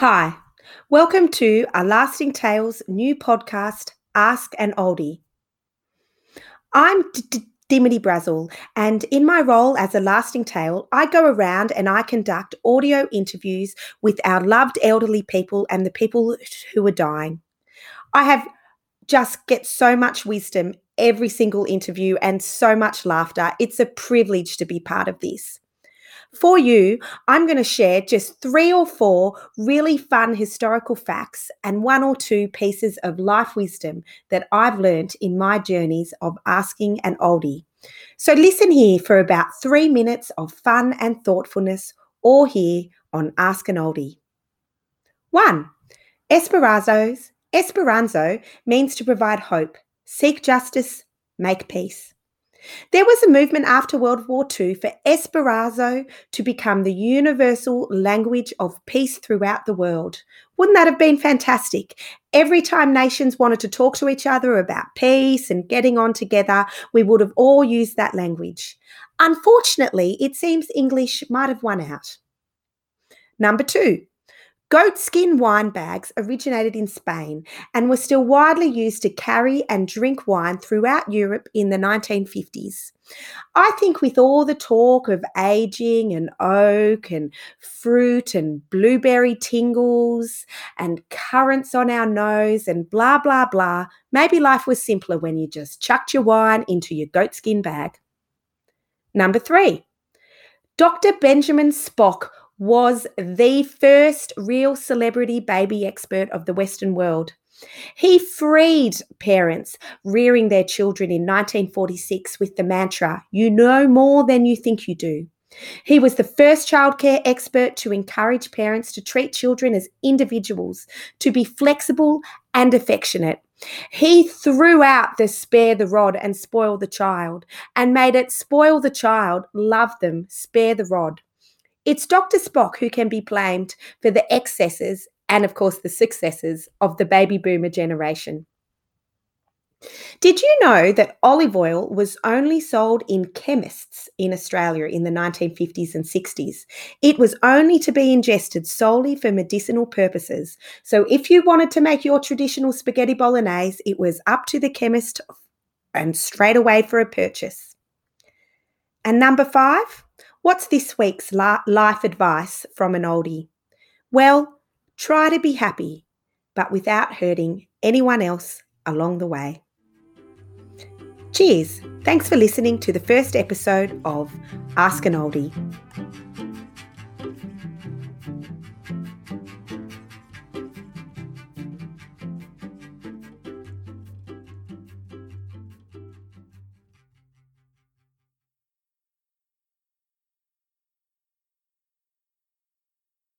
Hi, welcome to A Lasting Tales new podcast, Ask an Oldie. I'm Dimity Brazel, and in my role as a lasting tale, I go around and I conduct audio interviews with our loved elderly people and the people who are dying. I have just get so much wisdom every single interview and so much laughter. It's a privilege to be part of this. For you, I'm going to share just three or four really fun historical facts and one or two pieces of life wisdom that I've learnt in my journeys of asking an oldie. So listen here for about three minutes of fun and thoughtfulness, or here on Ask an Oldie. One, Esperanto's Esperanto means to provide hope, seek justice, make peace. There was a movement after World War II for Esperanto to become the universal language of peace throughout the world. Wouldn't that have been fantastic? Every time nations wanted to talk to each other about peace and getting on together, we would have all used that language. Unfortunately, it seems English might have won out. Number two, Goat skin wine bags originated in Spain and were still widely used to carry and drink wine throughout Europe in the 1950s. I think with all the talk of aging and oak and fruit and blueberry tingles and currants on our nose and blah, blah, blah, maybe life was simpler when you just chucked your wine into your goatskin bag. Number three, Dr. Benjamin Spock was the first real celebrity baby expert of the Western world. He freed parents rearing their children in 1946 with the mantra, You know more than you think you do. He was the first childcare expert to encourage parents to treat children as individuals, to be flexible and affectionate. He threw out the spare the rod and spoil the child and made it spoil the child, love them, spare the rod. It's Dr. Spock who can be blamed for the excesses and, of course, the successes of the baby boomer generation. Did you know that olive oil was only sold in chemists in Australia in the 1950s and 60s? It was only to be ingested solely for medicinal purposes. So if you wanted to make your traditional spaghetti bolognese, it was up to the chemist and straight away for a purchase. And number five, What's this week's life advice from an oldie? Well, try to be happy, but without hurting anyone else along the way. Cheers. Thanks for listening to the first episode of Ask an Oldie.